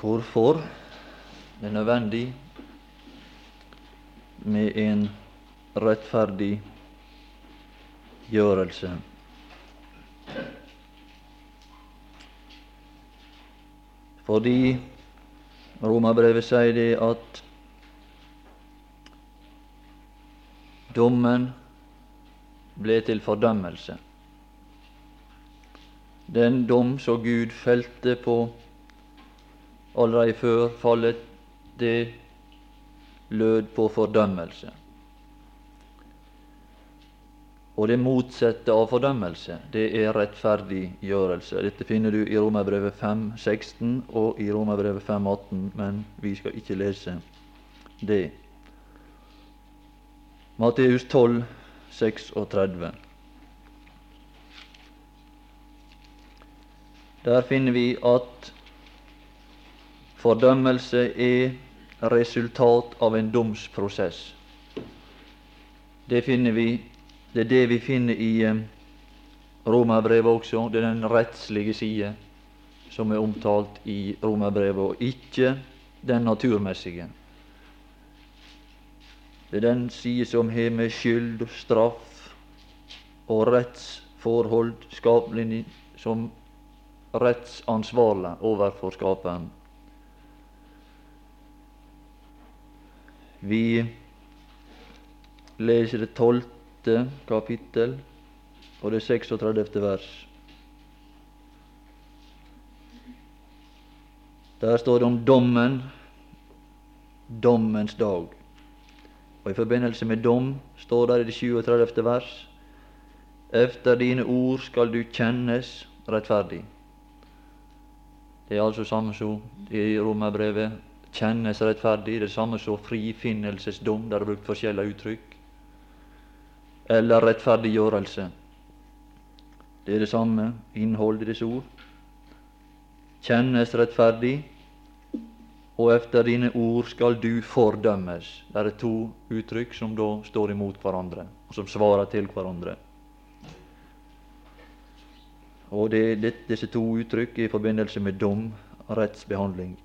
hvorfor det er nødvendig med en rettferdig gjørelse. Fordi Romerbrevet sier det at dommen ble til fordømmelse. Den dom som Gud felte på allerede før fallet, det lød på fordømmelse. Og det motsatte av fordømmelse, det er rettferdiggjørelse. Dette finner du i Romerbrevet 5, 16 og i Romerbrevet 5, 18, men vi skal ikke lese det. Matteus 12, 36. Der finner vi at fordømmelse er resultat av en domsprosess. Det finner vi det er det vi finner i eh, Romerbrevet også. Det er den rettslige side som er omtalt i Romerbrevet, og ikke den naturmessige. Det er den side som har med skyld, straff og rettsforhold skapelig som rettsansvarlig overfor Skaperen. Vi leser det tolvte kapittel og det 36. vers. Der står det om dommen, dommens dag. Og I forbindelse med dom står det i det 37. vers Efter dine ord skal du kjennes rettferdig. Det er altså samme som i Romerbrevet. Kjennes rettferdig. Det er samme som frifinnelsesdom. Der er brukt forskjellige uttrykk eller rettferdiggjørelse. Det er det samme innhold i disse ord. Kjennes rettferdig, og efter dine ord skal du fordømmes. Det er to uttrykk som da står imot hverandre, og som svarer til hverandre. Og det, det, disse to uttrykk i forbindelse med dom, rettsbehandling.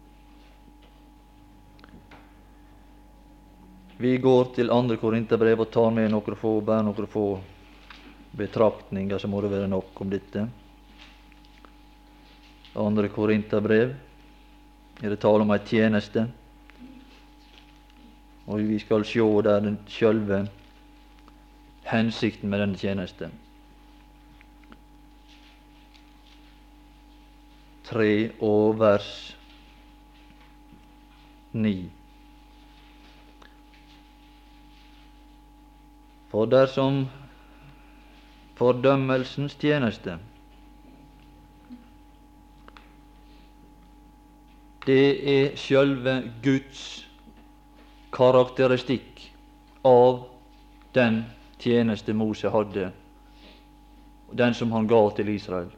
Vi går til andre Korinterbrev og tar med noen få, bare noen få betraktninger, så må det være nok om dette. Andre Korinterbrev er det tale om ei tjeneste. Og vi skal sjå der den sjølve hensikten med denne tjeneste. Tre og vers ni. For dersom fordømmelsens tjeneste det er sjølve Guds karakteristikk av den tjeneste Mose hadde, den som han ga til Israel.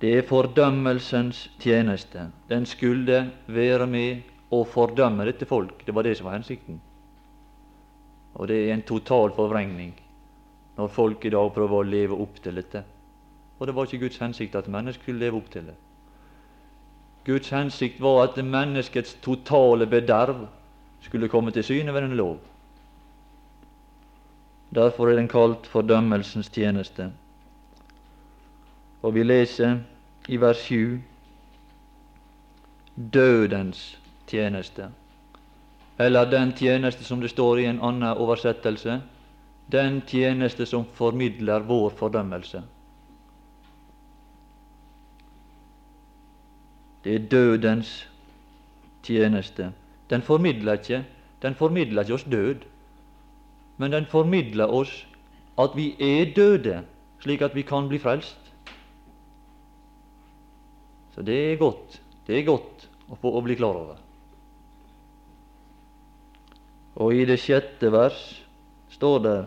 Det er fordømmelsens tjeneste. Den skulle være med å fordømme dette folk. Det var det som var hensikten. Og det er en total forvrengning når folk i dag prøver å leve opp til dette. Og det var ikke Guds hensikt at mennesket skulle leve opp til det. Guds hensikt var at menneskets totale bederv skulle komme til syne ved en lov. Derfor er den kalt fordømmelsens tjeneste. Og vi leser i vers 7 dødens tjeneste eller den tjeneste som det står i en annen oversettelse, den tjeneste som formidler vår fordømmelse. Det er dødens tjeneste. Den formidler ikke den formidler ikke oss død, men den formidler oss at vi er døde, slik at vi kan bli frelst. Så det er godt. Det er godt å få å bli klar over. Og i det sjette vers står det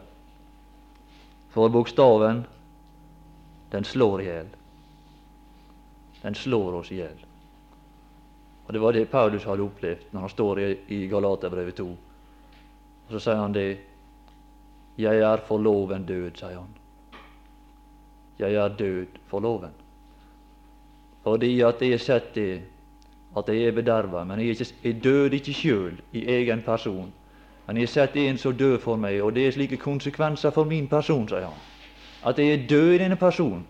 for bokstaven den slår i hjel. Den slår oss i hjel. Og Det var det Paulus hadde opplevd når han står i, Galaterbrevet 2. Og Så sier han det Jeg er for loven død, sier han. Jeg er død for loven. fordi at jeg har sett det, at jeg er bederva. Men jeg, jeg døde ikke sjøl i egen person. Jeg har sett en som dør for meg, og det er slike konsekvenser for min person, sier han. At jeg er død i denne personen.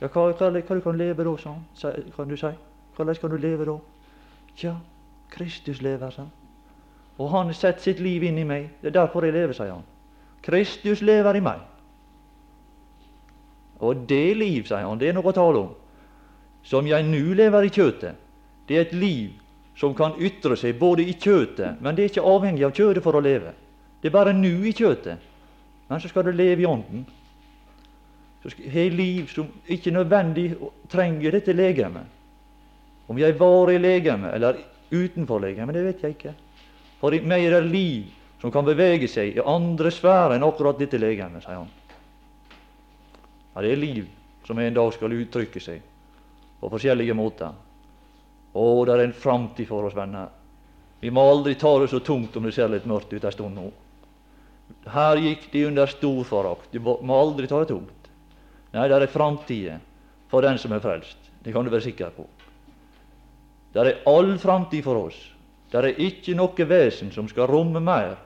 Ja, hva, hva, hva du leve da, sa han. Kan du si? Hvordan kan du leve da? Tja, Kristus lever, sa han. Og han har satt sitt liv inn i meg. Det er derfor jeg lever, sier han. Kristus lever i meg. Og det liv, sier han, det er noe å tale om, som jeg nå lever i kjøtet. Det er et liv som kan ytre seg både i kjøtet, men det er ikke avhengig av kjøtet for å leve. Det er bare nå i kjøtet. Men så skal du leve i ånden. Så skal ha liv som ikke nødvendig trenger dette legemet. Om jeg var i legemet eller utenfor legemet, det vet jeg ikke. For i meg er det liv som kan bevege seg i andre sfærer enn akkurat dette legemet, sier han. Ja, det er liv som en dag skal uttrykke seg på forskjellige måter. Å, det er en framtid for oss, venner. Vi må aldri ta det så tungt om det ser litt mørkt ut en stund nå. Her gikk de under stor forakt. Du må aldri ta det tungt. Nei, det er framtida for den som er frelst. Det kan du være sikker på. Det er all framtid for oss. Det er ikke noe vesen som skal romme mer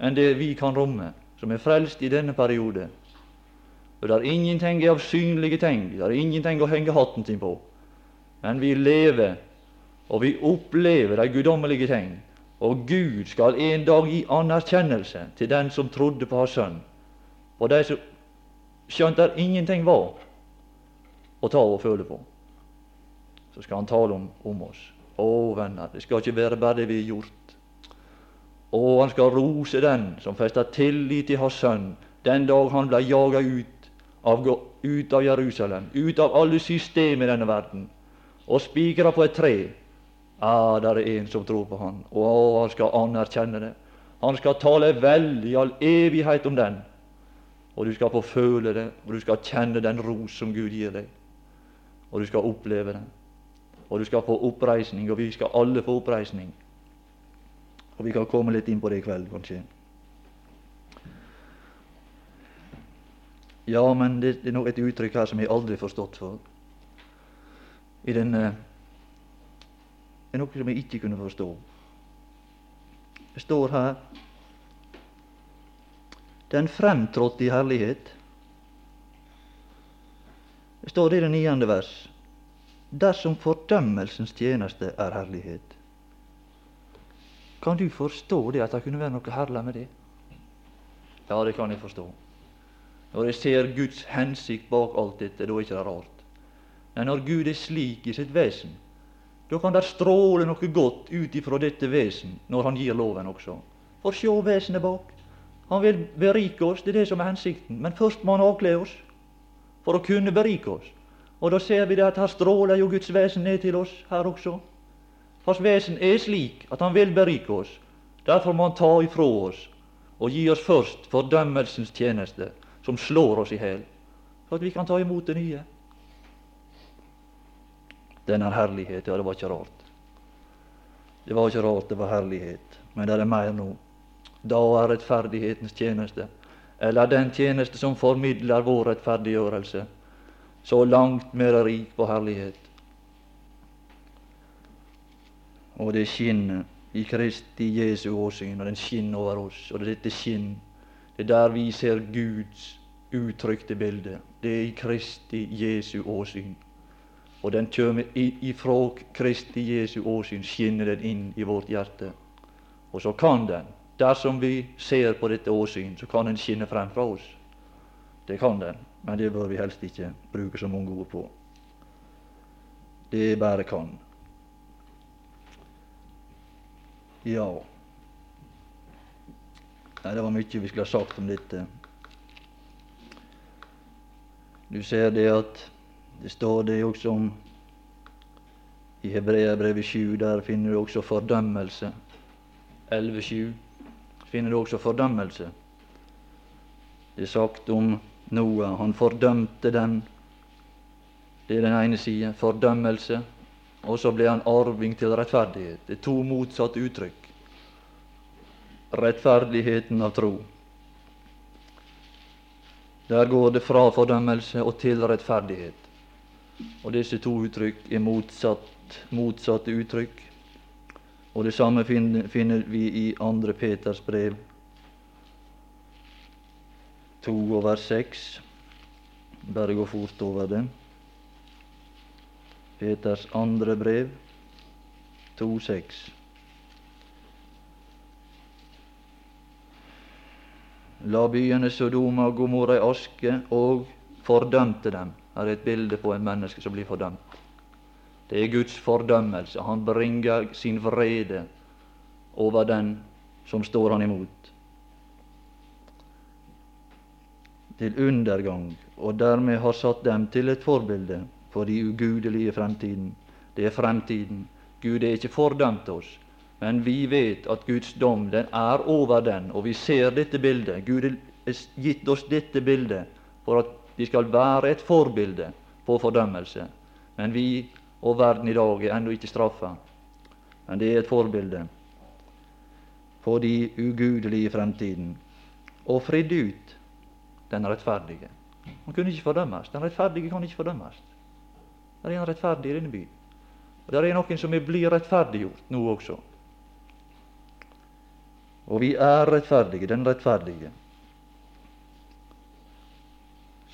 enn det vi kan romme, som er frelst i denne periode. Og det er ingenting av synlige ting, det er ingenting å henge hatten sin på. Men vi lever og vi opplever de guddommelige ting. Og Gud skal en dag gi anerkjennelse til den som trodde på Hans Sønn. Og de som skjønte der ingenting var å ta og føle på, så skal han tale om, om oss. Å, venner, det skal ikke være bare det vi har gjort. Å, han skal rose den som fester tillit til Hans Sønn den dag han ble jaga ut av, ut av Jerusalem, ut av alle systemer i denne verden, og spikra på et tre Ah, det er en som tror på Han, og han skal anerkjenne det. Han skal tale vel i all evighet om den. Og du skal få føle det, og du skal kjenne den ros som Gud gir deg. Og du skal oppleve det. Og du skal få oppreisning, og vi skal alle få oppreisning. Og vi kan komme litt inn på det i kveld, kanskje. Ja, men det, det er nå et uttrykk her som jeg aldri har forstått for. I denne er noe som jeg ikke kunne forstå. Det står her Den fremtrådte i herlighet. Det står i det niende vers. Dersom fordømmelsens tjeneste er herlighet. Kan du forstå det at det kunne være noe herlig med det? Ja, det kan jeg forstå. Når jeg ser Guds hensikt bak alt dette, da er det ikke rart. Men når Gud er slik i sitt vesen, da kan det stråle noe godt ut ifra dette vesen når han gir loven også. For sjå vesenet bak. Han vil berike oss, det er det som er hensikten. Men først må han avkle oss for å kunne berike oss. Og da ser vi det at her stråler jo Guds vesen ned til oss her også. Hans vesen er slik at han vil berike oss. Derfor må han ta ifra oss og gi oss først fordømmelsens tjeneste, som slår oss i hjel, for at vi kan ta imot det nye. Den er herlighet. Ja, det var ikke rart. Det var ikke rart det var herlighet, men det er mer nå. Da er rettferdighetens tjeneste, eller den tjeneste som formidler vår rettferdiggjørelse, så langt mer rik på herlighet. Og det skinner i Kristi Jesu åsyn, og den skinner over oss. Og det er dette skinn, det er der vi ser Guds uttrykte bilde. Det er i Kristi Jesu åsyn og den kommer ifra Kristi Jesu åsyn, skinner den inn i vårt hjerte. Og så kan den, dersom vi ser på dette åsyn, så kan den skinne frem fra oss. Det kan den, men det bør vi helst ikke bruke så mange ord på. Det bare kan. Ja Nei, Det var mye vi skulle ha sagt om dette. Du ser det at det står det også om i Hebreabrevet 7. Der finner du også fordømmelse. 11.7 finner du også fordømmelse. Det er sagt om Noah. Han fordømte den. Det er den ene sida. Fordømmelse. Og så ble han arving til rettferdighet. Det er to motsatte uttrykk. Rettferdigheten av tro. Der går det fra fordømmelse og til rettferdighet. Og disse to uttrykk er motsatt, motsatte uttrykk. Og det samme finner, vi i andre Peters brev 2 og vers 6. Bare gå fort over det. Peters andre brev 2,6. La byene Sodoma og Gomorra i aske og fordømte dem. Er et bilde på en menneske som blir fordømt. Det er Guds fordømmelse. Han bringer sin vrede over den som står han imot. Til undergang, og dermed har satt dem til et forbilde for de ugudelige fremtiden. Det er fremtiden. Gud er ikke fordømt oss, men vi vet at Guds dom den er over den, og vi ser dette bildet. Gud har gitt oss dette bildet for at vi skal være et forbilde på fordømmelse. Men vi og verden i dag er ennå ikke straffa. Men det er et forbilde på de ugudelige fremtiden. Og fridd ut den rettferdige. Han kunne ikke fordømmes. Den rettferdige kan ikke fordømmes. Det er en rettferdig i denne byen. Og det er noen som blir rettferdiggjort nå også. Og vi er rettferdige, den rettferdige,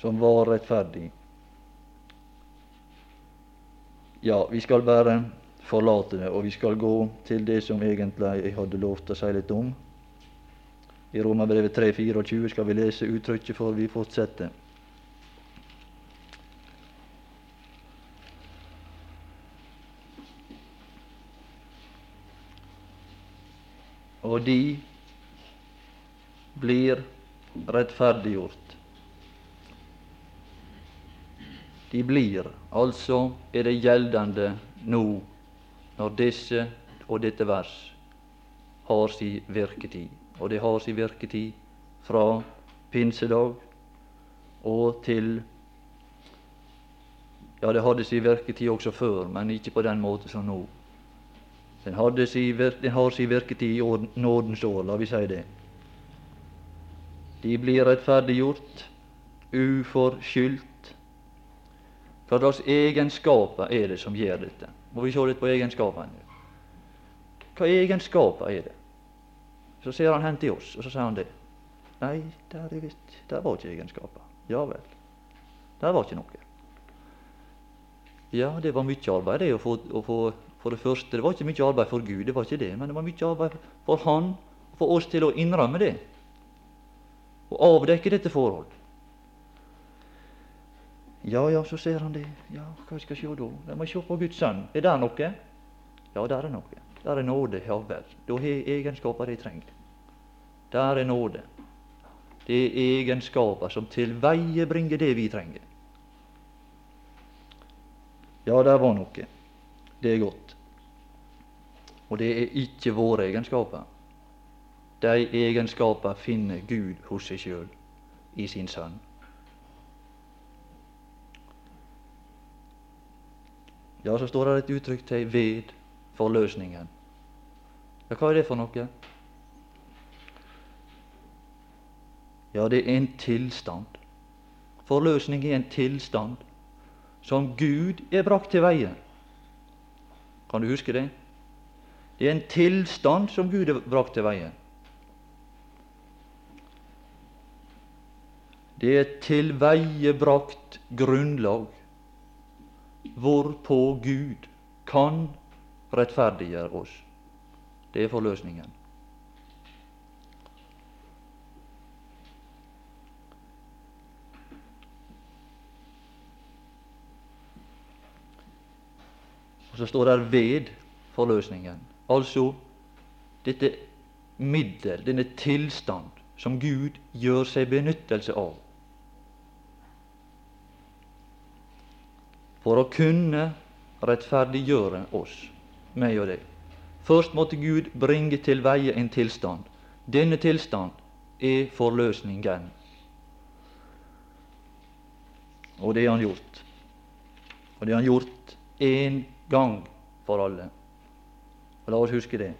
som var rettferdig. Ja, vi skal bare forlate det, og vi skal gå til det som egentlig jeg hadde lovt å si litt om. I Romerbrevet 3.24 skal vi lese uttrykket før vi fortsetter. og de blir rettferdiggjort. De blir, altså er det gjeldende nå, når disse og dette vers har sin virketid. Og det har sin virketid fra pinsedag og til Ja, det hadde sin virketid også før, men ikke på den måten som nå. Den, si, den har sin virketid i nådens år, la vi si det. De blir rettferdiggjort, uforskyldt. Hva deres egenskaper er det som gjør dette? Må vi se litt på egenskapene? Hva egenskaper er det? Så ser han hen til oss, og så sier han det. Nei, der, er visst, der var ikke egenskaper. Ja vel. Der var ikke noe. Ja, det var mye arbeid det å få, å få for det første, det var ikke mye arbeid for Gud, det var ikke det, men det var mye arbeid for Han, for oss til å innrømme det og avdekke dette forhold. Ja, ja, så ser han det. Ja, hva skal vi se da? Jeg må se på Guds sønn. Er det noe? Ja, der er noe. Der er nåde. Ja vel. Da har egenskaper de trenger. Der er nåde. Det er egenskaper som til veie bringer det vi trenger. Ja, der var noe. Det er godt. Og det er ikke våre egenskaper. De egenskaper finner Gud hos seg sjøl i sin Sønn. Ja, så står det et uttrykk til ved forløsningen. Ja, hva er det for noe? Ja, det er en tilstand. Forløsning er en tilstand som Gud er brakt til veie. Kan du huske det? Det er en tilstand som Gud er brakt til veie. Det er et tilveiebrakt grunnlag hvorpå Gud kan rettferdiggjøre oss. Det er forløsningen. Og så står det 'ved forløsningen'. Altså dette middel, denne tilstand, som Gud gjør seg benyttelse av. For å kunne rettferdiggjøre oss, meg og deg. Først måtte Gud bringe til veie en tilstand. Denne tilstand er forløsningen. Og det har han gjort. Og det har han gjort én gang for alle. Og La oss huske det.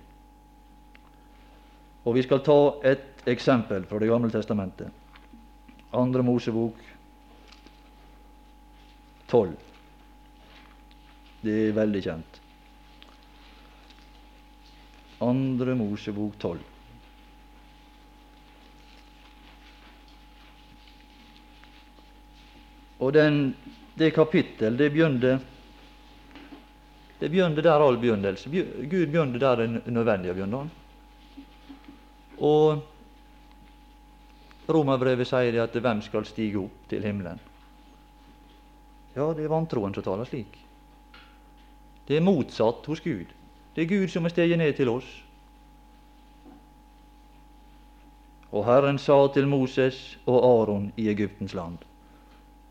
Og Vi skal ta et eksempel fra Det gamle testamentet. Andre Mosebok 12. Det er veldig kjent. Andre Mosebok tolv. Og den, det kapittel, det begynte det begynte der all begynnelse. Gud begynte der det er nødvendig å begynne. Og Romerbrevet sier det at hvem skal stige opp til himmelen? Ja, det er vantroen som taler slik. Det er motsatt hos Gud. Det er Gud som er steget ned til oss. Og Herren sa til Moses og Aron i Egyptens land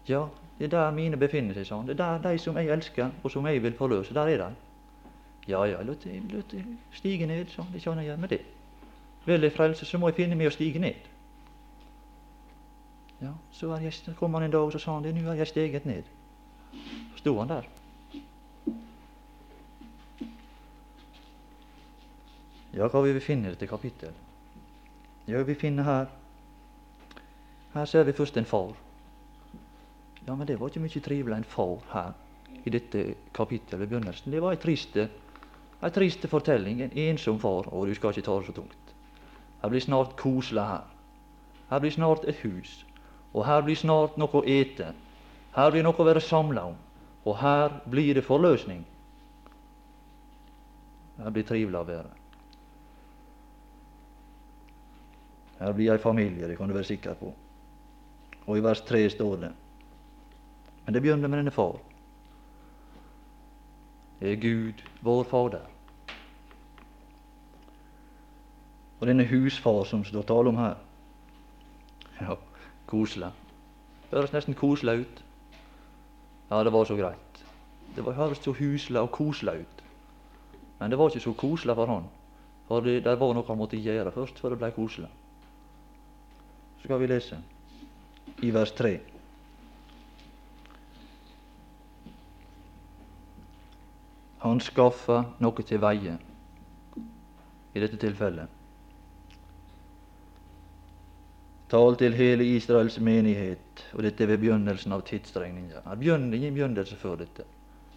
Ja, det er der mine befinner seg, sa han. Det er der de som jeg elsker, og som jeg vil forløse. Der er de. Ja, ja, la det stige ned, sa han. Det kan jeg gjøre med det. Vil jeg frelse, så må jeg finne meg å stige ned. Ja, så er jeg, kom han en dag og så sa han det. Nå er jeg steget ned. Så sto han der. Ja, hva vil vi finne i dette kapittel? Ja, vi finner her Her ser vi først en far. Ja, men det var ikke mye trivelig en far her i dette kapittelet i begynnelsen. Det var ei triste, ei fortelling. En ensom far. Og du skal ikke ta det så tungt. Her blir snart koselig her. Her blir snart et hus. Og her blir snart noe å ete. Her blir noe å være samla om. Og her blir det forløsning. Her blir trivelig å være. Her blir ei familie, det kan du være sikker på. Og i vers tre står det Men det begynner med denne far. Det er Gud, vår Fader. Og denne husfar som står tale om her. Ja, koselig. Høres nesten koselig ut. Ja, det var så greit. Det var høres så huslig og koselig ut. Men det var ikke så koselig for han. For det, det var noe han måtte gjøre først før det ble koselig. Skal vi lese i vers 3. Han skaffa noe til veie i dette tilfellet. Tal til hele Israels menighet, og dette er ved begynnelsen av tidsregninga. Det begynner ingen begynnelse før dette.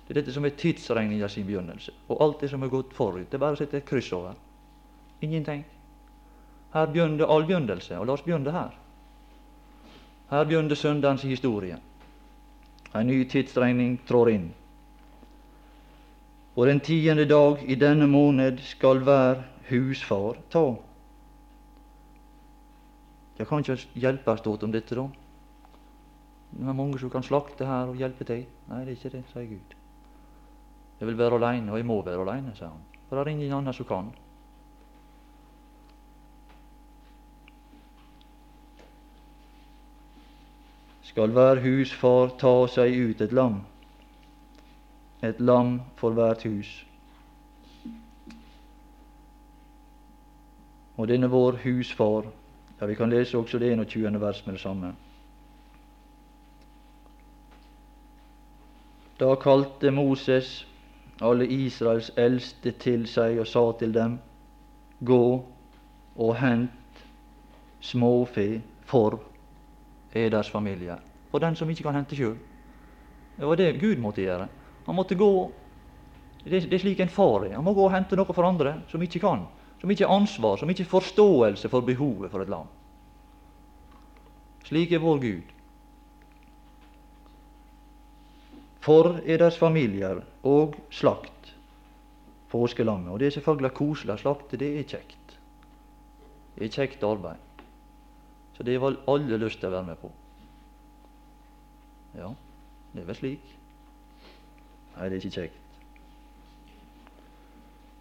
Det er dette som er tidsregninga sin begynnelse. Og alt det som er gått forut, det er bare å sette et kryss over. Ingenting. Her begynte all begynnelse, og la oss begynne her. Her begynte søndagens historie. En ny tidsregning trår inn. Og den tiende dag i denne måned skal hver husfar ta. Jeg kan ikke hjelpe stått om dette, da. Det er mange som kan slakte her og hjelpe til. Nei, det er ikke det, sier Gud. Jeg vil være aleine, og jeg må være aleine, sier han. For det er ingen annen som kan. Skal hver husfar ta seg ut et lam, et lam for hvert hus. Og denne vår husfar ja, Vi kan lese også det 21. vers med det samme. Da kalte Moses alle Israels eldste til seg og sa til dem:" Gå og hent småfe for er deres familier. For den som ikke kan hente sjøl. Det var det Gud måtte gjøre. Han måtte gå det er slik en far er. Han må gå og hente noe for andre som ikke kan. Som ikke har ansvar, som ikke har forståelse for behovet for et land. Slik er vår Gud. For er deres familier og slakt påskelammet. Og det er selvfølgelig koselig å slakte. Det er kjekt. Det er kjekt arbeid. Så det var alle lyst til å være med på. Ja, det er vel slik. Nei, det er ikke kjekt.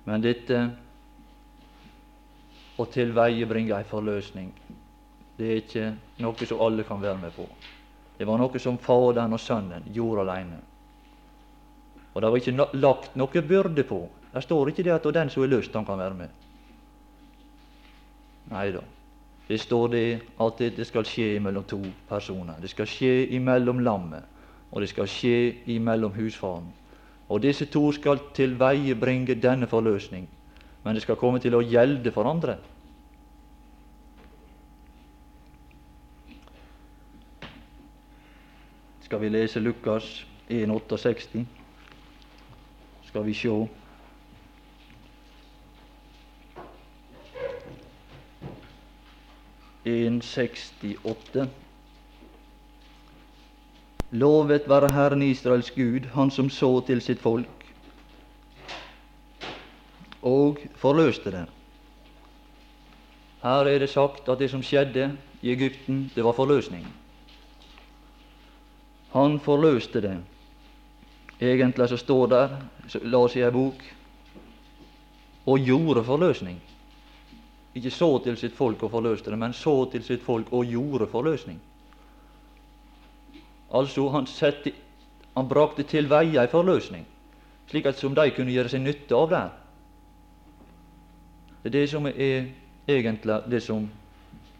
Men dette å tilveiebringe ei forløsning, det er ikke noe som alle kan være med på. Det var noe som Faderen og Sønnen gjorde alene. Og det var ikke lagt noe byrde på. Det står ikke det at den som har lyst, han kan være med. Nei da. Det står det at det skal skje mellom to personer. Det skal skje imellom lammet, og det skal skje imellom husfaren. Og disse to skal til veie bringe denne forløsning, men det skal komme til å gjelde for andre. Skal vi lese Lukas 1,68? skal vi sjå. En sekstiåtte. Lovet være Herren Israels Gud, Han som så til sitt folk og forløste det. Her er det sagt at det som skjedde i Egypten, det var forløsning. Han forløste det. Egentlig så står der, la oss i ei bok, og gjorde forløsning. Ikke så til sitt folk og forløste det, men så til sitt folk og gjorde forløsning. Altså, han, sette, han brakte til veie ei forløsning, slik at som de kunne gjøre seg nytte av der. Det er det som er egentlig det som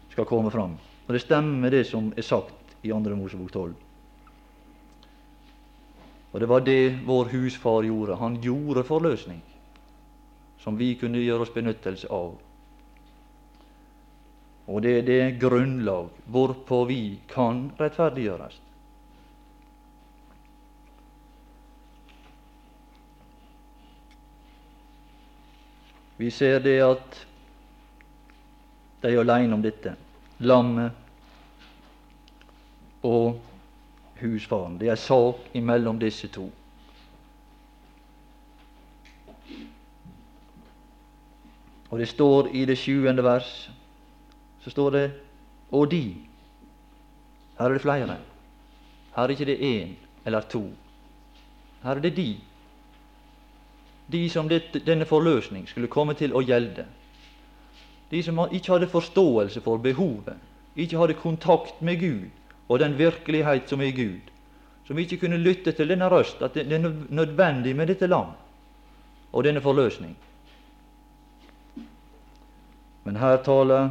skal komme fram. Og det stemmer det som er sagt i Andre Mosebok 12. Og det var det vår husfar gjorde. Han gjorde forløsning, som vi kunne gjøre oss benyttelse av. Og det er det grunnlag hvorpå vi kan rettferdiggjøres. Vi ser det at de er alene om dette. Lammet og husfaren. Det er sak imellom disse to. Og det står i det sjuende vers så står det 'og de'. Her er det flere. Her er ikke det én eller to. Her er det de. De som det, denne forløsning skulle komme til å gjelde. De som ikke hadde forståelse for behovet, ikke hadde kontakt med Gud og den virkelighet som er Gud, som ikke kunne lytte til denne røst, at det er nødvendig med dette lam og denne forløsning. Men her taler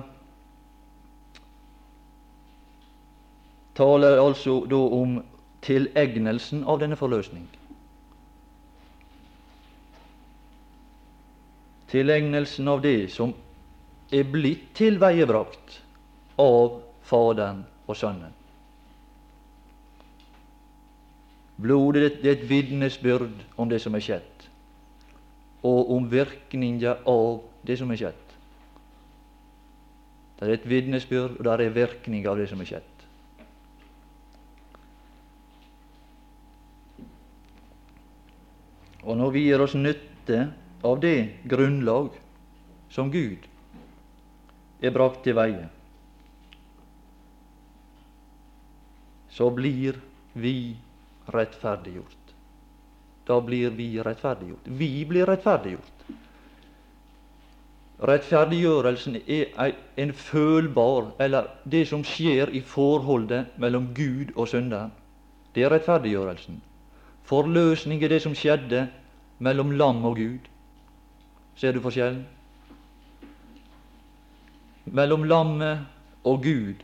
taler altså da om tilegnelsen av denne forløsning. Tilegnelsen av det som er blitt tilveiebrakt av Faderen og Sønnen. Blodet det er et vitnesbyrd om det som er skjedd, og om virkninga av det som er skjedd. Det er et vitnesbyrd, og det er virkning av det som er skjedd. Og når vi gir oss nytte av det grunnlag som Gud er brakt til veie, så blir vi rettferdiggjort. Da blir vi rettferdiggjort. Vi blir rettferdiggjort. Rettferdiggjørelsen er en følbar, eller det som skjer i forholdet mellom Gud og synderen. Det er rettferdiggjørelsen. Forløsning er det som skjedde mellom lam og Gud. Ser du forskjellen? Mellom lammet og Gud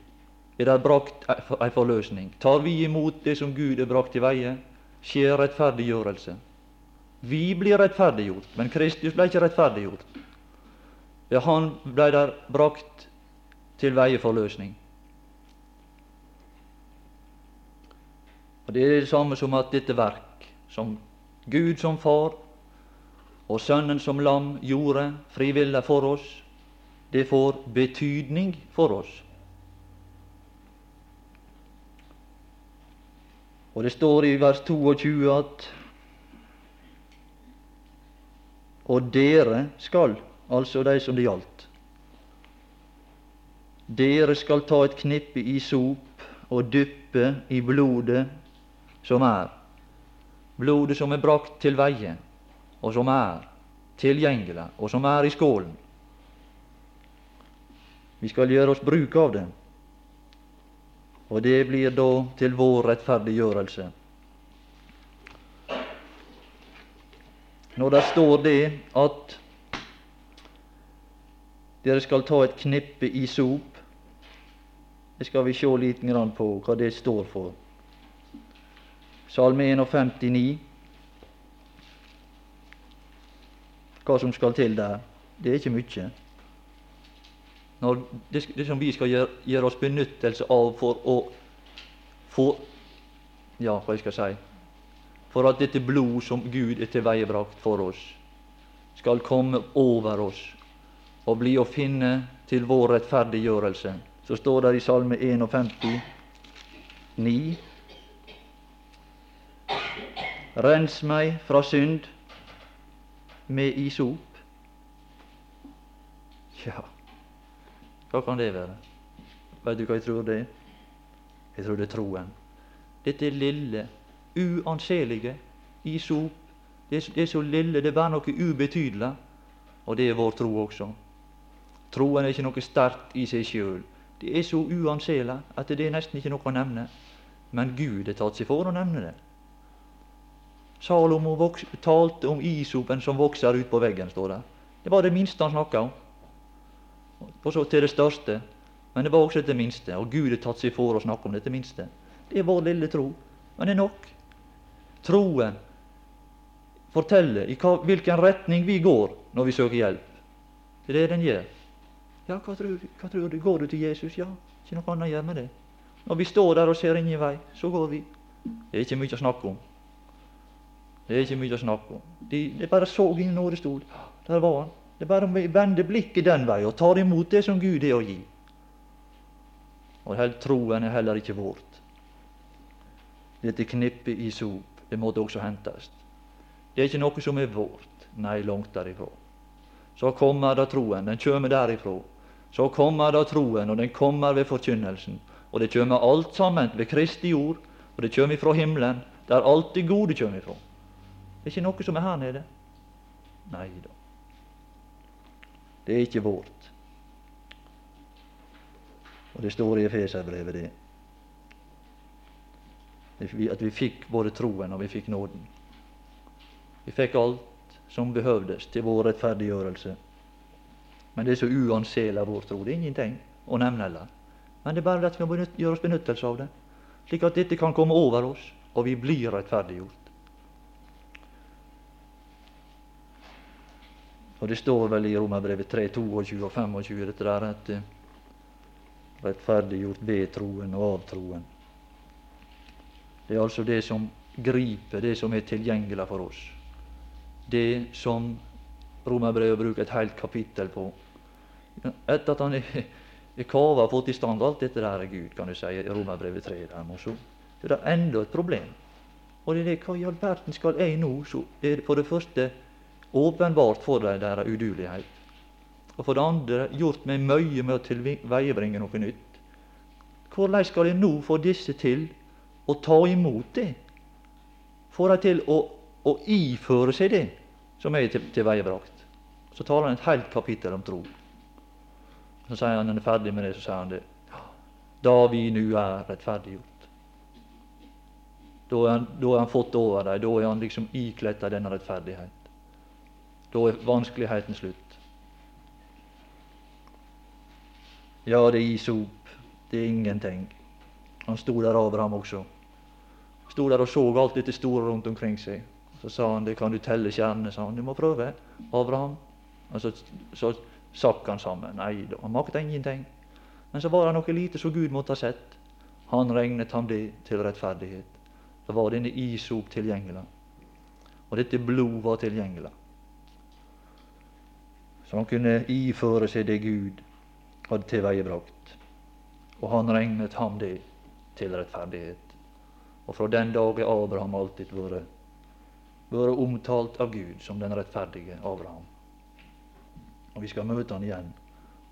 er det brakt ei forløsning. Tar vi imot det som Gud er brakt til veie, skjer rettferdiggjørelse. Vi blir rettferdiggjort, men Kristus ble ikke rettferdiggjort. Ja, han ble der brakt til veie forløsning. Og Det er det samme som at dette verk, som Gud som far og Sønnen som lam gjorde frivillig for oss, det får betydning for oss. Og det står i vers 22 at Og dere skal, altså de som det gjaldt, dere skal ta et knippe i sop og dyppe i blodet som er, blodet som er brakt til veie, og som er tilgjengelig, og som er i skålen. Vi skal gjøre oss bruk av det. Og det blir da til vår rettferdiggjørelse. Når det står det at dere skal ta et knippe i sop, det skal vi se litt på hva det står for. Salme 51, hva som skal til der, det er ikke mye det, det som vi skal gjøre, gjøre, oss benyttelse av for å få Ja, hva jeg skal si for at dette blod som Gud er tilveiebrakt for oss, skal komme over oss og bli å finne til vår rettferdiggjørelse. Så står det i Salme 51, 9. Rens meg fra synd med isop. Ja, hva kan det være? Vet du hva jeg tror det er? Jeg tror det er troen. Dette lille, uanselige isop. Det er, det er så lille, det er bare noe ubetydelig. Og det er vår tro også. Troen er ikke noe sterkt i seg sjøl. Det er så uanselig at det er nesten ikke noe å nevne. Men Gud har tatt seg for å nevne det. Salomo talte om isopen som vokser ut på veggen, står det. Det var det minste han snakka om. Og så til det største. Men det var også det minste. Og Gud har tatt seg for å snakke om dette minste. Det er vår lille tro. Men det er nok. Troen forteller i hva, hvilken retning vi går når vi søker hjelp. Det er det den gjør. Ja, hva tror, hva tror du? Går du til Jesus? Ja, ikke noe annet gjør med det. Når vi står der og ser ingen vei, så går vi. Det er ikke mye å snakke om. Det er ikke mye å snakke om. De, de bare så inn nådestol. Der var han. Det er bare å vende blikket den veien og tar imot det som Gud er å gi. Og troen er heller ikke vårt. Dette knippet i sop, det måtte også hentes. Det er ikke noe som er vårt. Nei, langt derifra. Så kommer da troen. Den kommer derifra. Så kommer da troen, og den kommer ved forkynnelsen. Og det kommer alt sammen ved Kristi ord, og det kommer fra himmelen, der alt det gode kommer ifra. Det er ikke noe som er her nede. Nei da. Det er ikke vårt. Og det står i Efeserbrevet, det. At vi fikk både troen og vi fikk nåden. Vi fikk alt som behøvdes til vår rettferdiggjørelse. Men det er så uanselig av vår tro. Det er ingenting å nevne heller. Men det er bare at vi må gjøre oss benyttelse av det, slik at dette kan komme over oss, og vi blir rettferdiggjort. Og det står vel i Romerbrevet 3, 22 og 25 dette der at eh, rettferdiggjort ved troen og av troen. Det er altså det som griper, det som er tilgjengelig for oss. Det som Romerbrevet bruker et helt kapittel på. Etter at han er kava og fått i stand alt dette der er Gud, kan du si, i Romerbrevet 3. Der, det er enda et problem. Og det er det, hva i all verden skal jeg nå? Så er det for det første åpenbart for deg deres udulighet. Og for det andre gjort meg mye med å tilveiebringe noe nytt. Hvordan skal jeg nå få disse til å ta imot det? Få dem til å, å, iføre seg det som er tilveiebrakt. Så taler han et helt kapittel om tro. Så sier han når han er ferdig med det, så sier han det. Da vi nå er rettferdiggjort. Da er han, han fått over dem. Da er han liksom ikledt av denne rettferdighet. Da er vanskeligheten slutt. Ja, det er isop. Det er ingenting. Han sto der, Abraham også. Sto der og så alt dette store rundt omkring seg. Så sa han det kan du telle stjernene, sa han. Du må prøve, Abraham. Og så, så sakk han sammen. Nei han makta ingenting. Men så var det noe lite som Gud måtte ha sett. Han regnet ham det til rettferdighet. Så var denne isop tilgjengelig. Og dette blod var tilgjengelig så han kunne iføre seg det Gud hadde tilveiebrakt. Og han regnet ham det til rettferdighet. Og fra den dag er Abraham alltid vært, vært omtalt av Gud som den rettferdige Abraham. Og vi skal møte han igjen,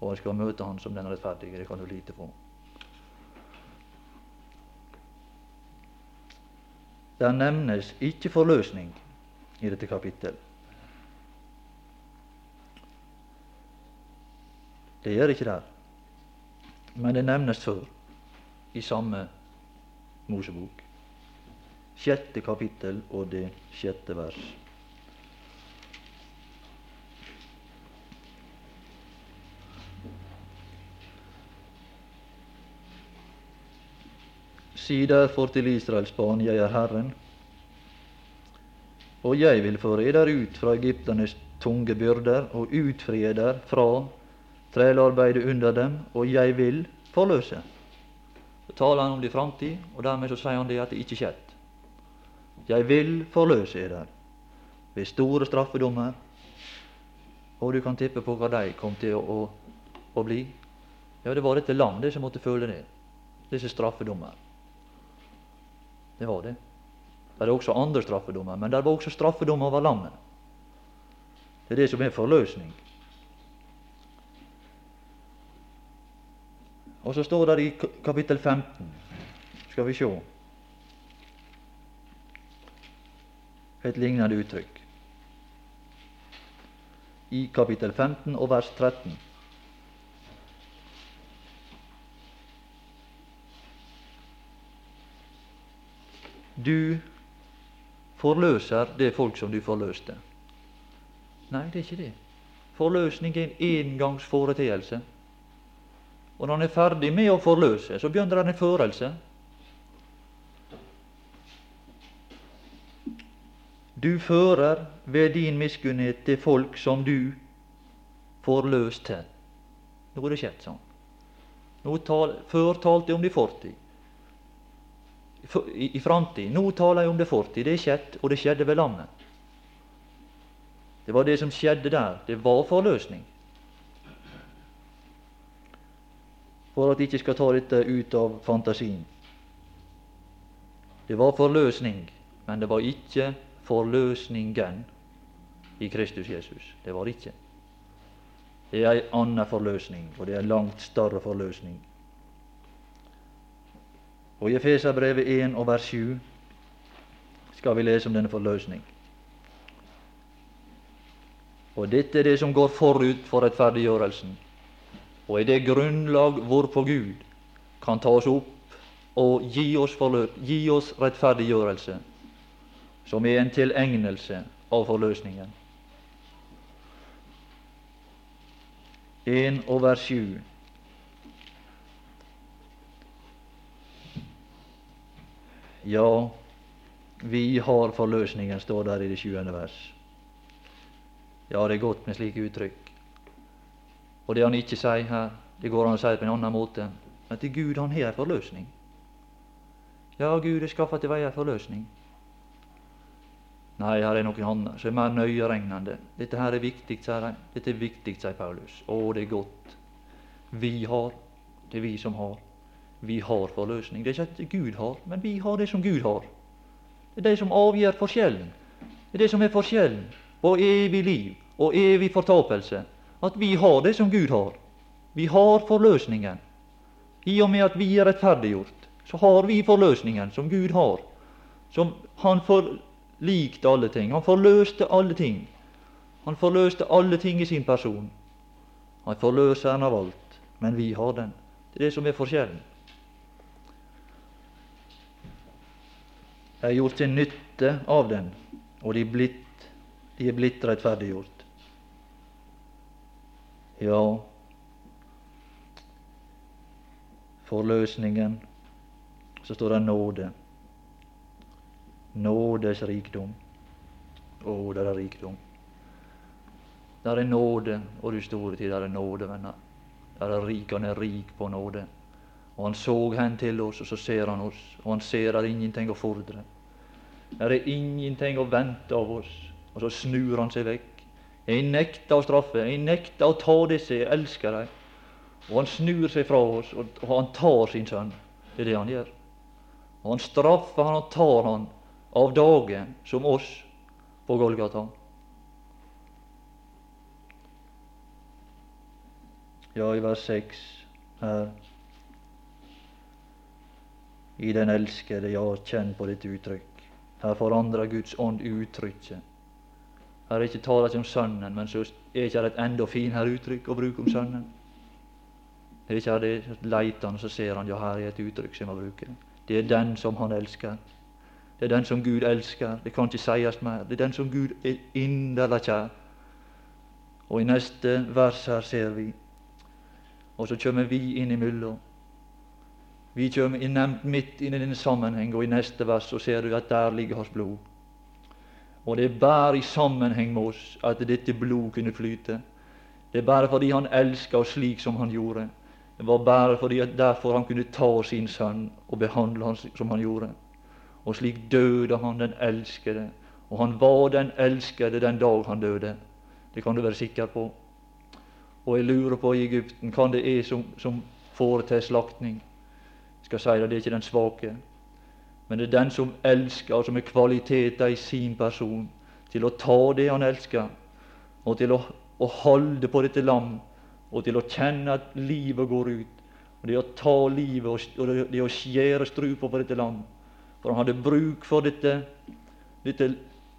og vi skal møte han som den rettferdige. Det kan du lite på. Der nevnes ikke forløsning i dette kapittelet. Det gjør ikke der. Men det nevnes før i samme Mosebok. Sjette kapittel og det sjette vers. Si derfor til Israels barn, jeg er Herren, og jeg vil føre eder ut fra egypternes tunge byrder og utfri eder fra trelarbeidet under dem, og jeg vil forløse. Så taler han om det i framtid, og dermed så sier han det at det ikke skjedde. Jeg vil forløse eder ved store straffedommer. Og du kan tippe på hva de kom til å, å, å bli. Ja, det var dette landet som måtte føle det. Disse straffedommer. Det var det. Det er også andre straffedommer, men det var også straffedom over landet. Det er det som er forløsning. Og så står det i kapittel 15 Skal vi se et lignende uttrykk. I kapittel 15 og vers 13. Du forløser det folk som du forløste. Nei, det er ikke det. Forløsning er en engangsforeteelse. Og når han er ferdig med å forløse, så begynner han en førelse. Du fører ved din miskunnhet til folk som du får til. Nå er det skjedd sånn. Tal, før talte jeg om det fortid. I, i framtid. Nå taler jeg om det fortid. Det er skjedd, og det skjedde ved lammet. Det var det som skjedde der. Det var forløsning. For at de ikke skal ta dette ut av fantasien. Det var forløsning, men det var ikke forløsningen i Kristus Jesus. Det var ikke. Det er ei anna forløsning, og det er en langt større forløsning. Og I Efeserbrevet 1 og vers 7 skal vi lese om denne forløsning. Og dette er det som går forut for rettferdiggjørelsen, og er det grunnlag hvorpå Gud kan ta oss opp og gi oss, gi oss rettferdiggjørelse, som er en tilegnelse av forløsningen. 1 og vers 7. Ja, vi har forløsningen, står der i det sjuende vers. Ja, det er godt med slike uttrykk. Og det han ikke sier her, det går an å si på en annen måte. At til Gud han har en forløsning. Ja, Gud har skaffa til veie en forløsning. Nei, her er noen andre som er mer nøyeregnende. Dette her er viktig, sier de. Dette er viktig, sier Paulus. Å, det er godt. Vi har. Det er vi som har. Vi har forløsning. Det er ikke at Gud har, men vi har det som Gud har. Det er det som avgjør forskjellen. Det er det som er forskjellen og evig liv og evig fortapelse. At vi har det som Gud har. Vi har forløsningen. I og med at vi er rettferdiggjort, så har vi forløsningen som Gud har. Som Han forlikte alle ting. Han forløste alle ting. Han forløste alle ting i sin person. Han forløser den av alt. Men vi har den. Det er det som er forskjellen. De har gjort til nytte av den, og de er blitt de er blitt rettferdiggjort. Ja, forløsningen, så står det nåde. Nådes rikdom. Å, det er rikdom. Der er nåde, og du store tid, der er nåde, venner. Der er rik, han er rik på nåde. Og han så hen til oss, og så ser han oss, og han ser at ingenting å fordre. Der er ingenting å vente av oss. Og så snur han seg vekk. Jeg nekter å straffe, jeg nekter å ta disse, jeg elsker dem. Og han snur seg fra oss, og han tar sin sønn. Det er det han gjør. Og han straffer han og tar han av dage som oss på Golgata. Ja, i vers 6 her I den elskede, ja, kjenn på dette uttrykk. Her forandrer Guds ånd uttrykket her er ikke tale om Sønnen, men så er ikke det et enda finere uttrykk å bruke om Sønnen. Det er ikke det, leiter han, så ser han ja, her er et uttrykk som jeg bruker. Det er den som han elsker. Det er den som Gud elsker. Det kan ikke sies mer. Det er den som Gud er inderlig kjær. Og i neste vers her ser vi Og så kommer vi inn imellom. Vi kommer nevnt midt inn i denne sammenheng, og i neste vers så ser du at der ligger hans blod. Og det er bare i sammenheng med oss at dette blod kunne flyte. Det er bare fordi han elska oss slik som han gjorde. Det var bare fordi at derfor han kunne ta sin sønn og behandle ham som han gjorde. Og slik døde han den elskede. Og han var den elskede den dag han døde. Det kan du være sikker på. Og jeg lurer på i Egypten kan det er som, som foretar slaktning. Jeg skal si det, det er ikke den svake, men det er den som elsker, og som har kvaliteter i sin person til å ta det han elsker, og til å, å holde på dette lam, og til å kjenne at livet går ut. Og Det å ta livet og, og det, det å skjære strupa på dette lam. For han hadde bruk for dette, dette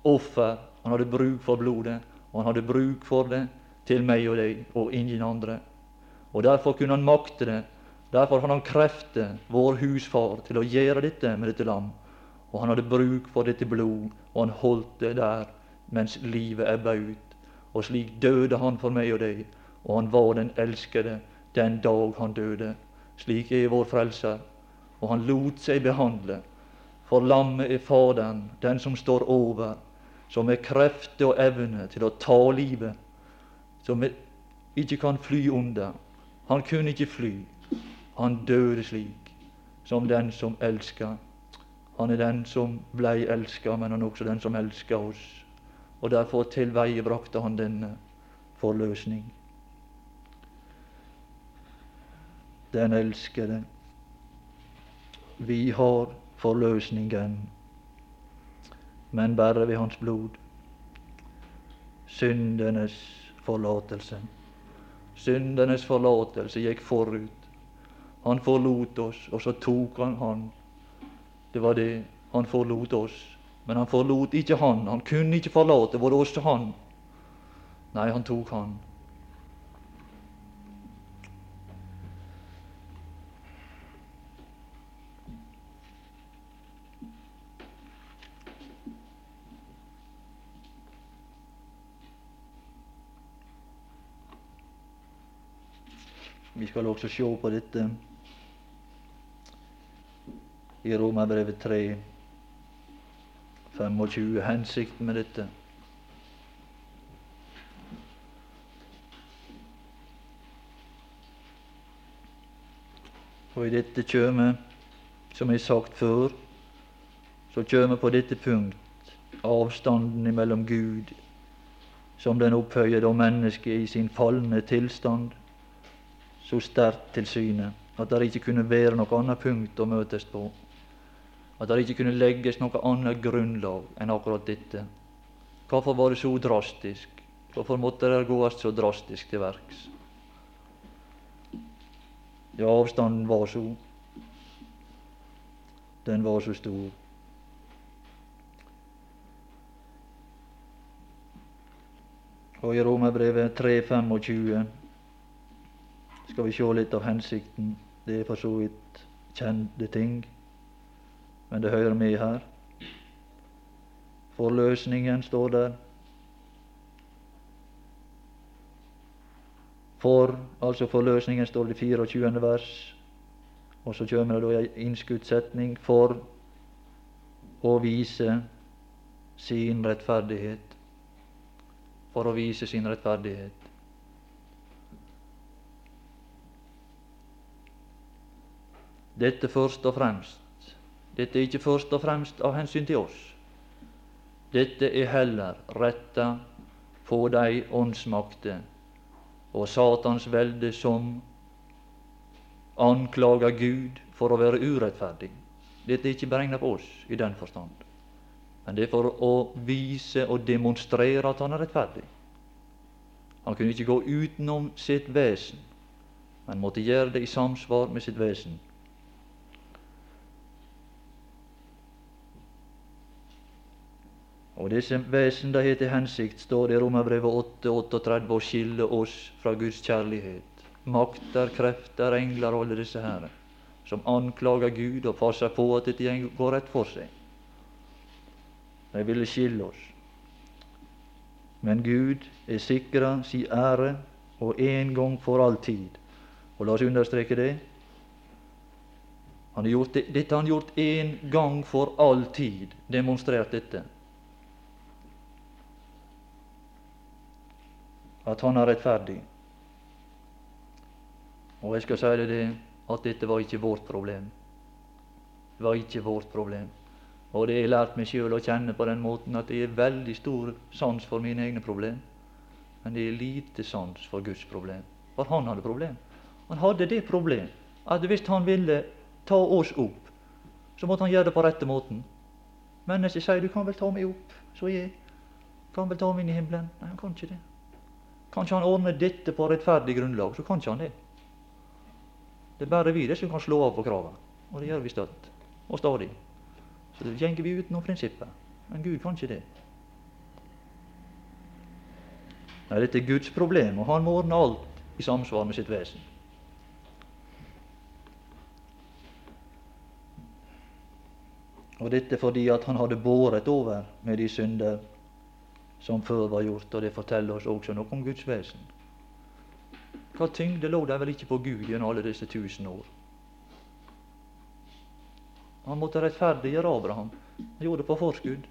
offer. Han hadde bruk for blodet, og han hadde bruk for det til meg og deg og ingen andre. Og Derfor kunne han makte det. Derfor har han krefter, vår husfar, til å gjøre dette med dette lam. Og han hadde bruk for dette blod, og han holdt det der mens livet ebba ut. Og slik døde han for meg og deg, og han var den elskede den dag han døde. Slik er vår Frelser, og han lot seg behandle. For lammet er Faderen, den som står over, som er krefter og evne til å ta livet, som ikke kan fly under. Han kunne ikke fly. Han døde slik, som den som elsker. Han er den som blei elska, men han er også den som elsker oss. Og derfor tilveiebrakte han denne forløsning. Den elskede. Vi har forløsningen, men bare ved Hans blod. Syndenes forlatelse. Syndenes forlatelse gikk forut. Han forlot oss, og så tok han han. Det var det. Han forlot oss. Men han forlot ikke han. Han kunne ikke forlate både oss og han. Nei, han tok han. Vi skal også se på dette i Romerbrevet 3, 25, hensikten med dette. Og i dette kjøme, som jeg har sagt før, så kjøme på dette punkt avstanden mellom Gud som den opphøyede og mennesket i sin falne tilstand så sterkt til syne at det ikke kunne være noe annet punkt å møtes på. At det ikke kunne legges noe annet grunnlag enn akkurat dette. Hvorfor var det så drastisk? Hvorfor måtte det gås så drastisk til verks? Ja, avstanden var så Den var så stor. Og i Romerbrevet 3.25 skal vi se litt av hensikten. Det er for så vidt kjente ting, men det hører med her. Forløsningen står der. For, altså forløsningen står det i 24. vers, og så kommer det da ei innskuddssetning for å vise sin rettferdighet. For å vise sin rettferdighet. Dette først og fremst. Dette er ikke først og fremst av hensyn til oss. Dette er heller retta på de åndsmakter og Satans velde som anklager Gud for å være urettferdig. Dette er ikke beregna på oss i den forstand, men det er for å vise og demonstrere at han er rettferdig. Han kunne ikke gå utenom sitt vesen, men måtte gjøre det i samsvar med sitt vesen. Og disse vesen de har til hensikt, står det i Romerbrevet 8, 38, å skille oss fra Guds kjærlighet. Makter, krefter, engler og alle disse her, som anklager Gud og passer på at dette går rett for seg. De ville skille oss. Men Gud er sikra si ære og en gang for all tid. Og la oss understreke det. Han har gjort det, dette har han gjort en gang for all tid, demonstrert dette. At han er rettferdig. Og jeg skal si det, det at dette var ikke vårt problem. Det var ikke vårt problem. Og det har jeg lært meg sjøl å kjenne på den måten at jeg har veldig stor sans for mine egne problem. Men det er lite sans for Guds problem. For han hadde problem. Han hadde det problem at hvis han ville ta oss opp, så måtte han gjøre det på rette måten. Mennesket sier 'du kan vel ta meg opp, så jeg kan vel ta meg inn i himmelen'. Nei, han kan ikke det. Kan ikke han ordne dette på rettferdig grunnlag, så kan ikke han det. Det er bare vi det som kan slå av på kravene. Og det gjør vi støtt og stadig. Så det går vi utenom prinsippet. Men Gud kan ikke det. Nei, dette er Guds problem, og han må ordne alt i samsvar med sitt vesen. Og dette fordi at han hadde båret over med de synder som før var gjort, og det forteller oss også noe om Guds vesen. Hva tyngde lå der vel ikke på Gud gjennom alle disse tusen år? Han måtte rettferdiggjøre Abraham. Han gjorde det på forskudd.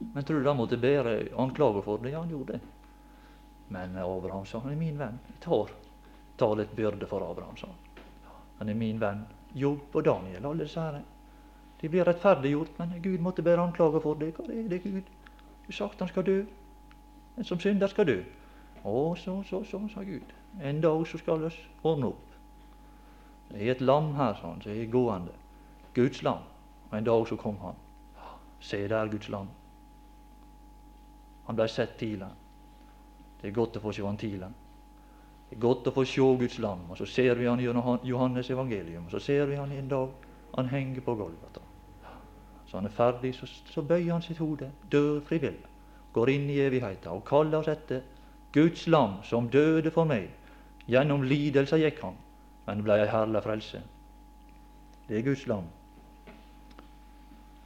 Men tror du han måtte bære anklager for det? Ja, han gjorde det. Men Abraham sa han er min venn. Jeg tar, tar litt byrde for Abraham, sa han. Han er min venn. Jobb og Daniel, alle disse her. De blir rettferdiggjort, men Gud måtte bære anklager for det. Hva er det, Gud? Du sagt han skal dø. En som synder skal dø. Å, så, så, så, sa Gud. En dag så skal vi ordne opp. Det er et lam her, sa han, som er gående. Guds lam. Og en dag så kom han. Se der, Guds lam. Han blei sett tidlig. Det er godt å få se han tidlig. Det er godt å få se Guds lam. Og så ser vi han gjennom Johannes evangelium. Og så ser vi han en dag han henger på Golgata. Så han er ferdig, så, så bøyer han sitt hode, dør frivillig, går inn i evigheten og kaller oss etter Guds lam som døde for meg. Gjennom lidelser gikk han, men blei ei herlig frelse. Det er Guds lam.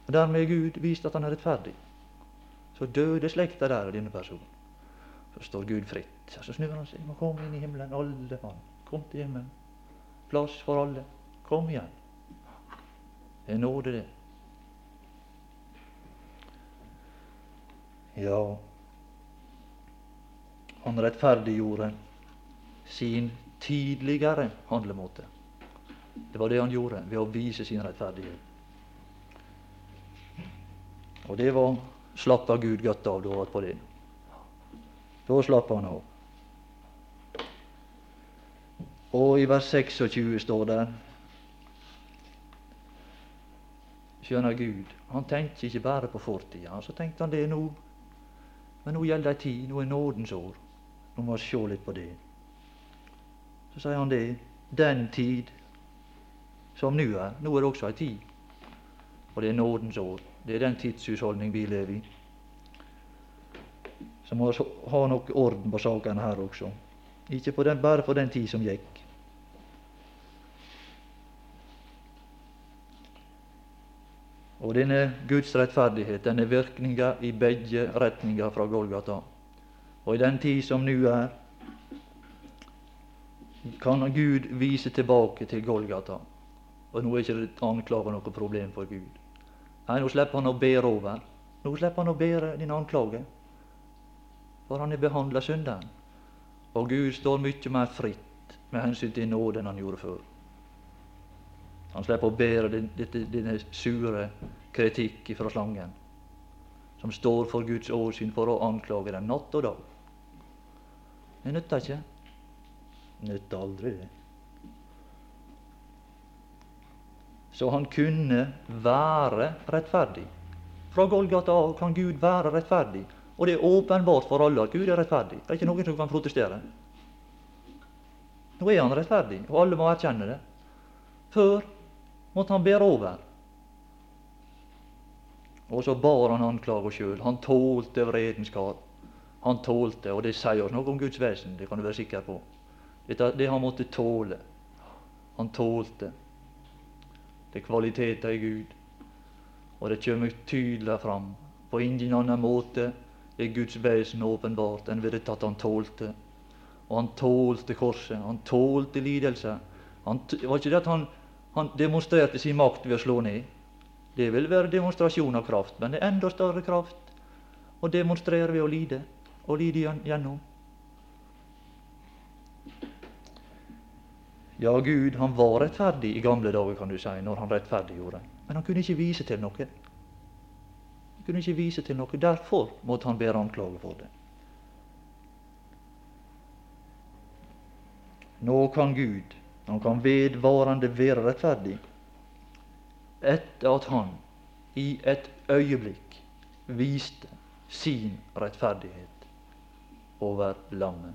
Og Dermed er Gud vist at han er rettferdig. Så døde slekta der av denne personen. Så står Gud fritt. Så snur han seg. og komme inn i himmelen, alle mann. Kom til himmelen. Plass for alle. Kom igjen. Det er nåde, det. Ja, han rettferdiggjorde sin tidligere handlemåte. Det var det han gjorde ved å vise sin rettferdighet. Og det var slapp av Gud godt av da på det. Da slapp han av. Og i vers 26 står det Skjønner Gud, han tenkte ikke bare på fortida. Så tenkte han det nå. Men nå gjelder ei tid, nå er nådens år. Nå må vi se litt på det. Så sier han det. Den tid som nå er. Nå er det også ei tid. Og det er nådens år. Det er den tidshusholdning vi lever i. Så må vi ha noe orden på sakene her også. Ikke på den, bare på den tid som gikk. Og denne Guds rettferdighet den er virkninger i begge retninger fra Golgata. Og i den tid som nå er, kan Gud vise tilbake til Golgata. Og nå er ikke anklager noe problem for Gud. Nei, nå slipper han å bære over. Nå slipper han å bære din anklage. For han har behandla synderen. Og Gud står mye mer fritt med hensyn til nåde enn han gjorde før. Han slipper å bære denne sure kritikk fra slangen, som står for Guds åsyn for å anklage den natt og dag. Det nytter ikke. Nytter aldri, det. så han kunne være rettferdig. Fra Golgata av kan Gud være rettferdig. Og det er åpenbart for alle at Gud er rettferdig. Det er ikke noen som kan protestere. Nå er han rettferdig, og alle må erkjenne det. Før måtte han bære over. Og så bar han anklaga sjøl. Han tålte vredens kar. Han tålte, og det sier oss noe om Guds vesen, det kan du være sikker på. Dette, det han måtte tåle. Han tålte. Det er kvaliteter i Gud. Og det kommer tydelig fram. På ingen annen måte er Guds vesen åpenbart enn ved at han tålte. Og han tålte korset. Han tålte lidelse. Han, det var ikke det at han, han demonstrerte sin makt ved å slå ned. Det vil være demonstrasjon av kraft, men det er enda større kraft å demonstrere ved å lide, og lide gjennom. Ja, Gud han var rettferdig i gamle dager, kan du si, når han rettferdiggjorde. Men han kunne ikke vise til noe. Han Kunne ikke vise til noe. Derfor måtte han bære anklage for det. Nå kan Gud, han kan vedvarende være rettferdig, etter at han i et øyeblikk viste sin rettferdighet over lammet.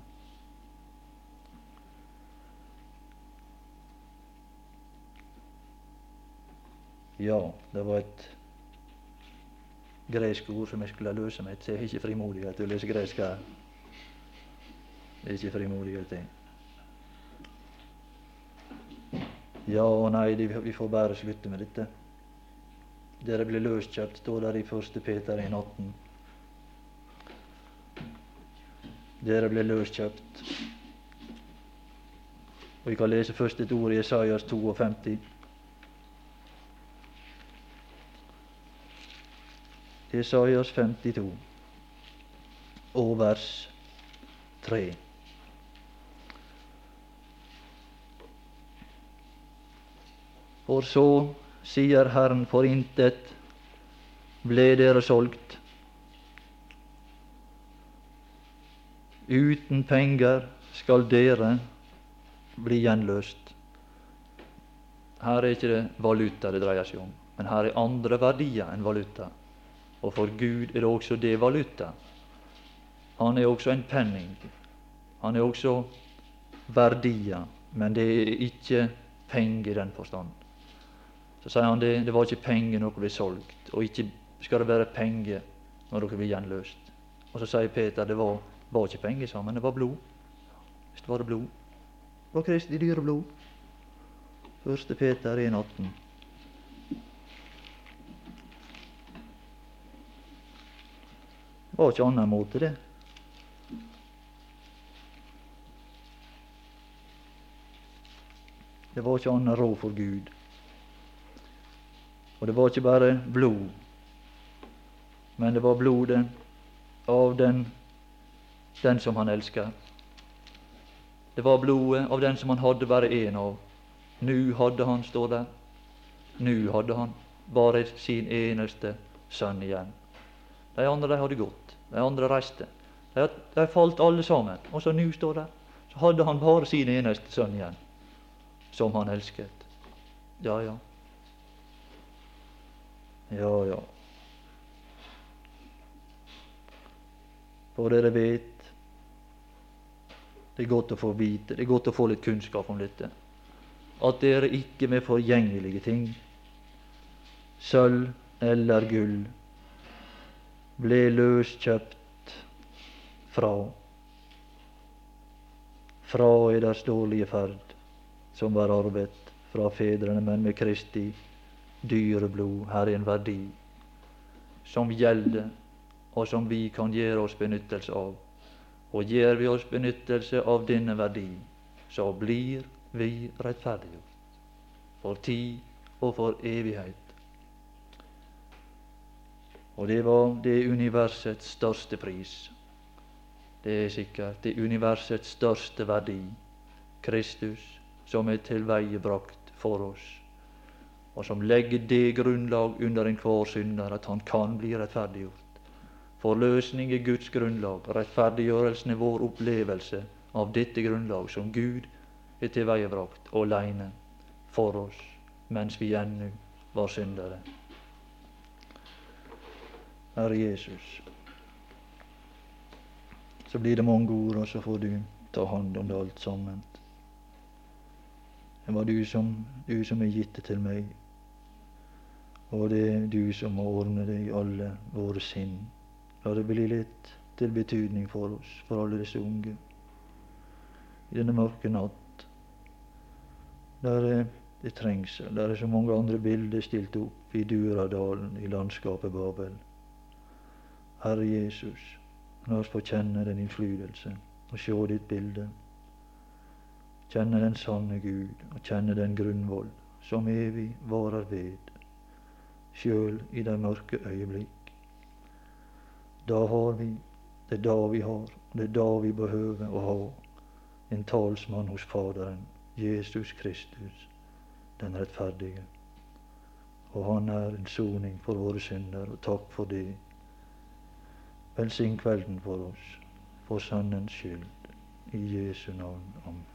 Ja, det var et gresk ord som jeg skulle løse til. Jeg har ikke frimodighet til å lese gresk her. Det er ikke frimodighet til. Ja og nei, vi får bare slutte med dette. Dere ble løskjøpt, står der i 1. Peter 1,18. Dere ble løskjøpt. Og Vi kan lese først et ord i Esaias 52. Esaias 52 og vers 3. For så sier Herren, for intet ble dere solgt. Uten penger skal dere bli gjenløst. Her er ikke det valuta det dreier seg om, men her er andre verdier enn valuta. Og for Gud er det også det valuta. Han er også en penning. Han er også verdier, men det er ikke penger i den forstand. Så sier han det, det var ikke penger når dere ble solgt, og ikke skal det være penger når dere blir gjenløst. Og så sier Peter det var, var ikke penger sammen, det var blod. Hvis det var det blod. Det var Kristi dyre blod. 1. Peter 1,18. Det var ikke annen måte, det. Det var ikke annen råd for Gud. Og det var ikke bare blod, men det var blodet av den, den som han elsker. Det var blodet av den som han hadde bare én av. Nu hadde han, står der, nu hadde han bare sin eneste sønn igjen. De andre de hadde gått, de andre reiste. De, de falt alle sammen. Og så nu står det, så hadde han bare sin eneste sønn igjen, som han elsket. Ja, ja. Ja, ja. For dere vet Det er godt å få vite, det er godt å få litt kunnskap om dette. At dere ikke med forgjengelige ting, sølv eller gull, ble løskjøpt fra fra eders dårlige ferd, som var arvet fra fedrene, men med Kristi dyre blod. Her er en verdi som gjelder, og som vi kan gjøre oss benyttelse av. Og gjør vi oss benyttelse av denne verdi, så blir vi rettferdiggjort for tid og for evighet. Og det var det universets største pris. Det er sikkert det universets største verdi. Kristus som er tilveiebrakt for oss, og som legger det grunnlag under enhver synder at han kan bli rettferdiggjort. Forløsning er Guds grunnlag, rettferdiggjørelsen er vår opplevelse av dette grunnlag som Gud er tilveiebrakt alene for oss mens vi ennå var syndere. Herre Jesus, så blir det mange ord, og så får du ta hånd om det alt sammen. Det var du som, du som er gitt det til meg, og det er du som må ordne det i alle våre sinn. La det bli litt til betydning for oss, for alle disse unge. I denne mørke natt, der er det trengsel, der er så mange andre bilder stilt opp i Duradalen, i landskapet Babel. Herre Jesus, la oss få kjenne den innflytelse og se ditt bilde. Kjenne den sanne Gud og kjenne den grunnvoll som evig varer ved, sjøl i de mørke øyeblikk. Da har vi, det er da vi har, det er da vi behøver å ha en talsmann hos Faderen, Jesus Kristus, den rettferdige. og Han er en soning for våre synder, og takk for det. Velsign kvelden for oss, for Sønnens skyld. I Jesu navn. Amen.